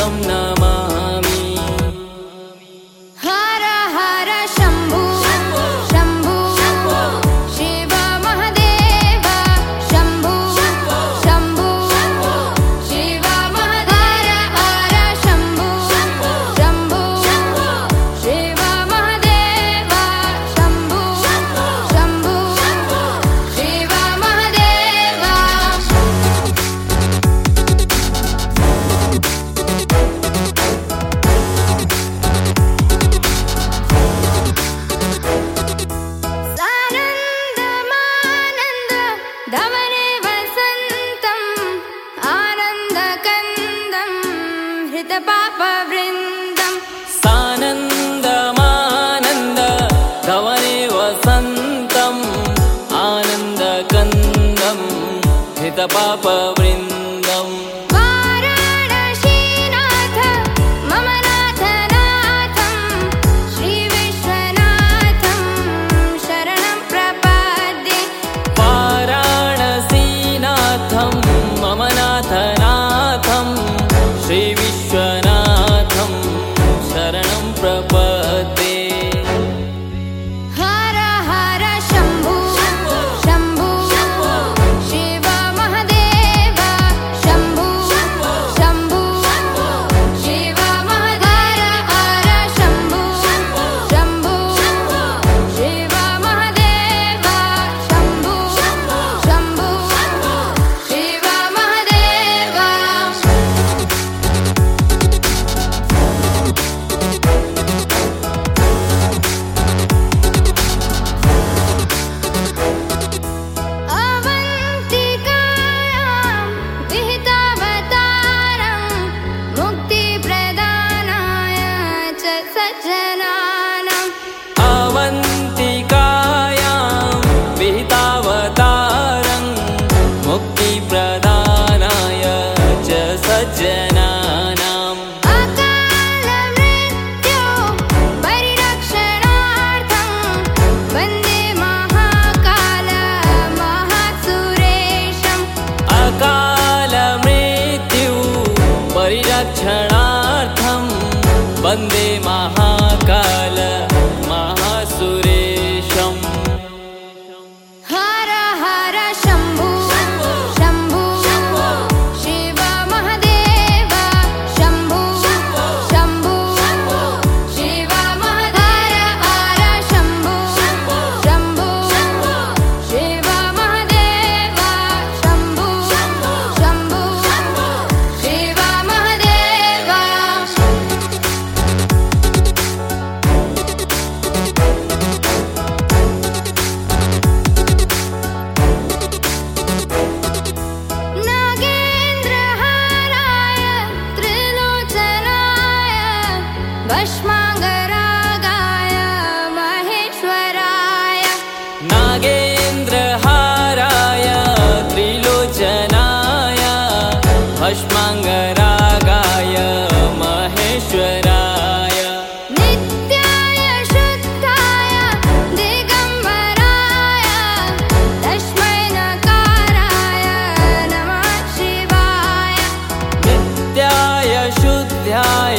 come now. Baba Vrinda. न्द्रहाराय त्रिलोचनाय हस्मङ्गरागाय महेश्वराय। नित्याय शुद्धाय दिगम्बराय तस्मै नकाराय नमः शिवाय। नित्याय शुद्धाय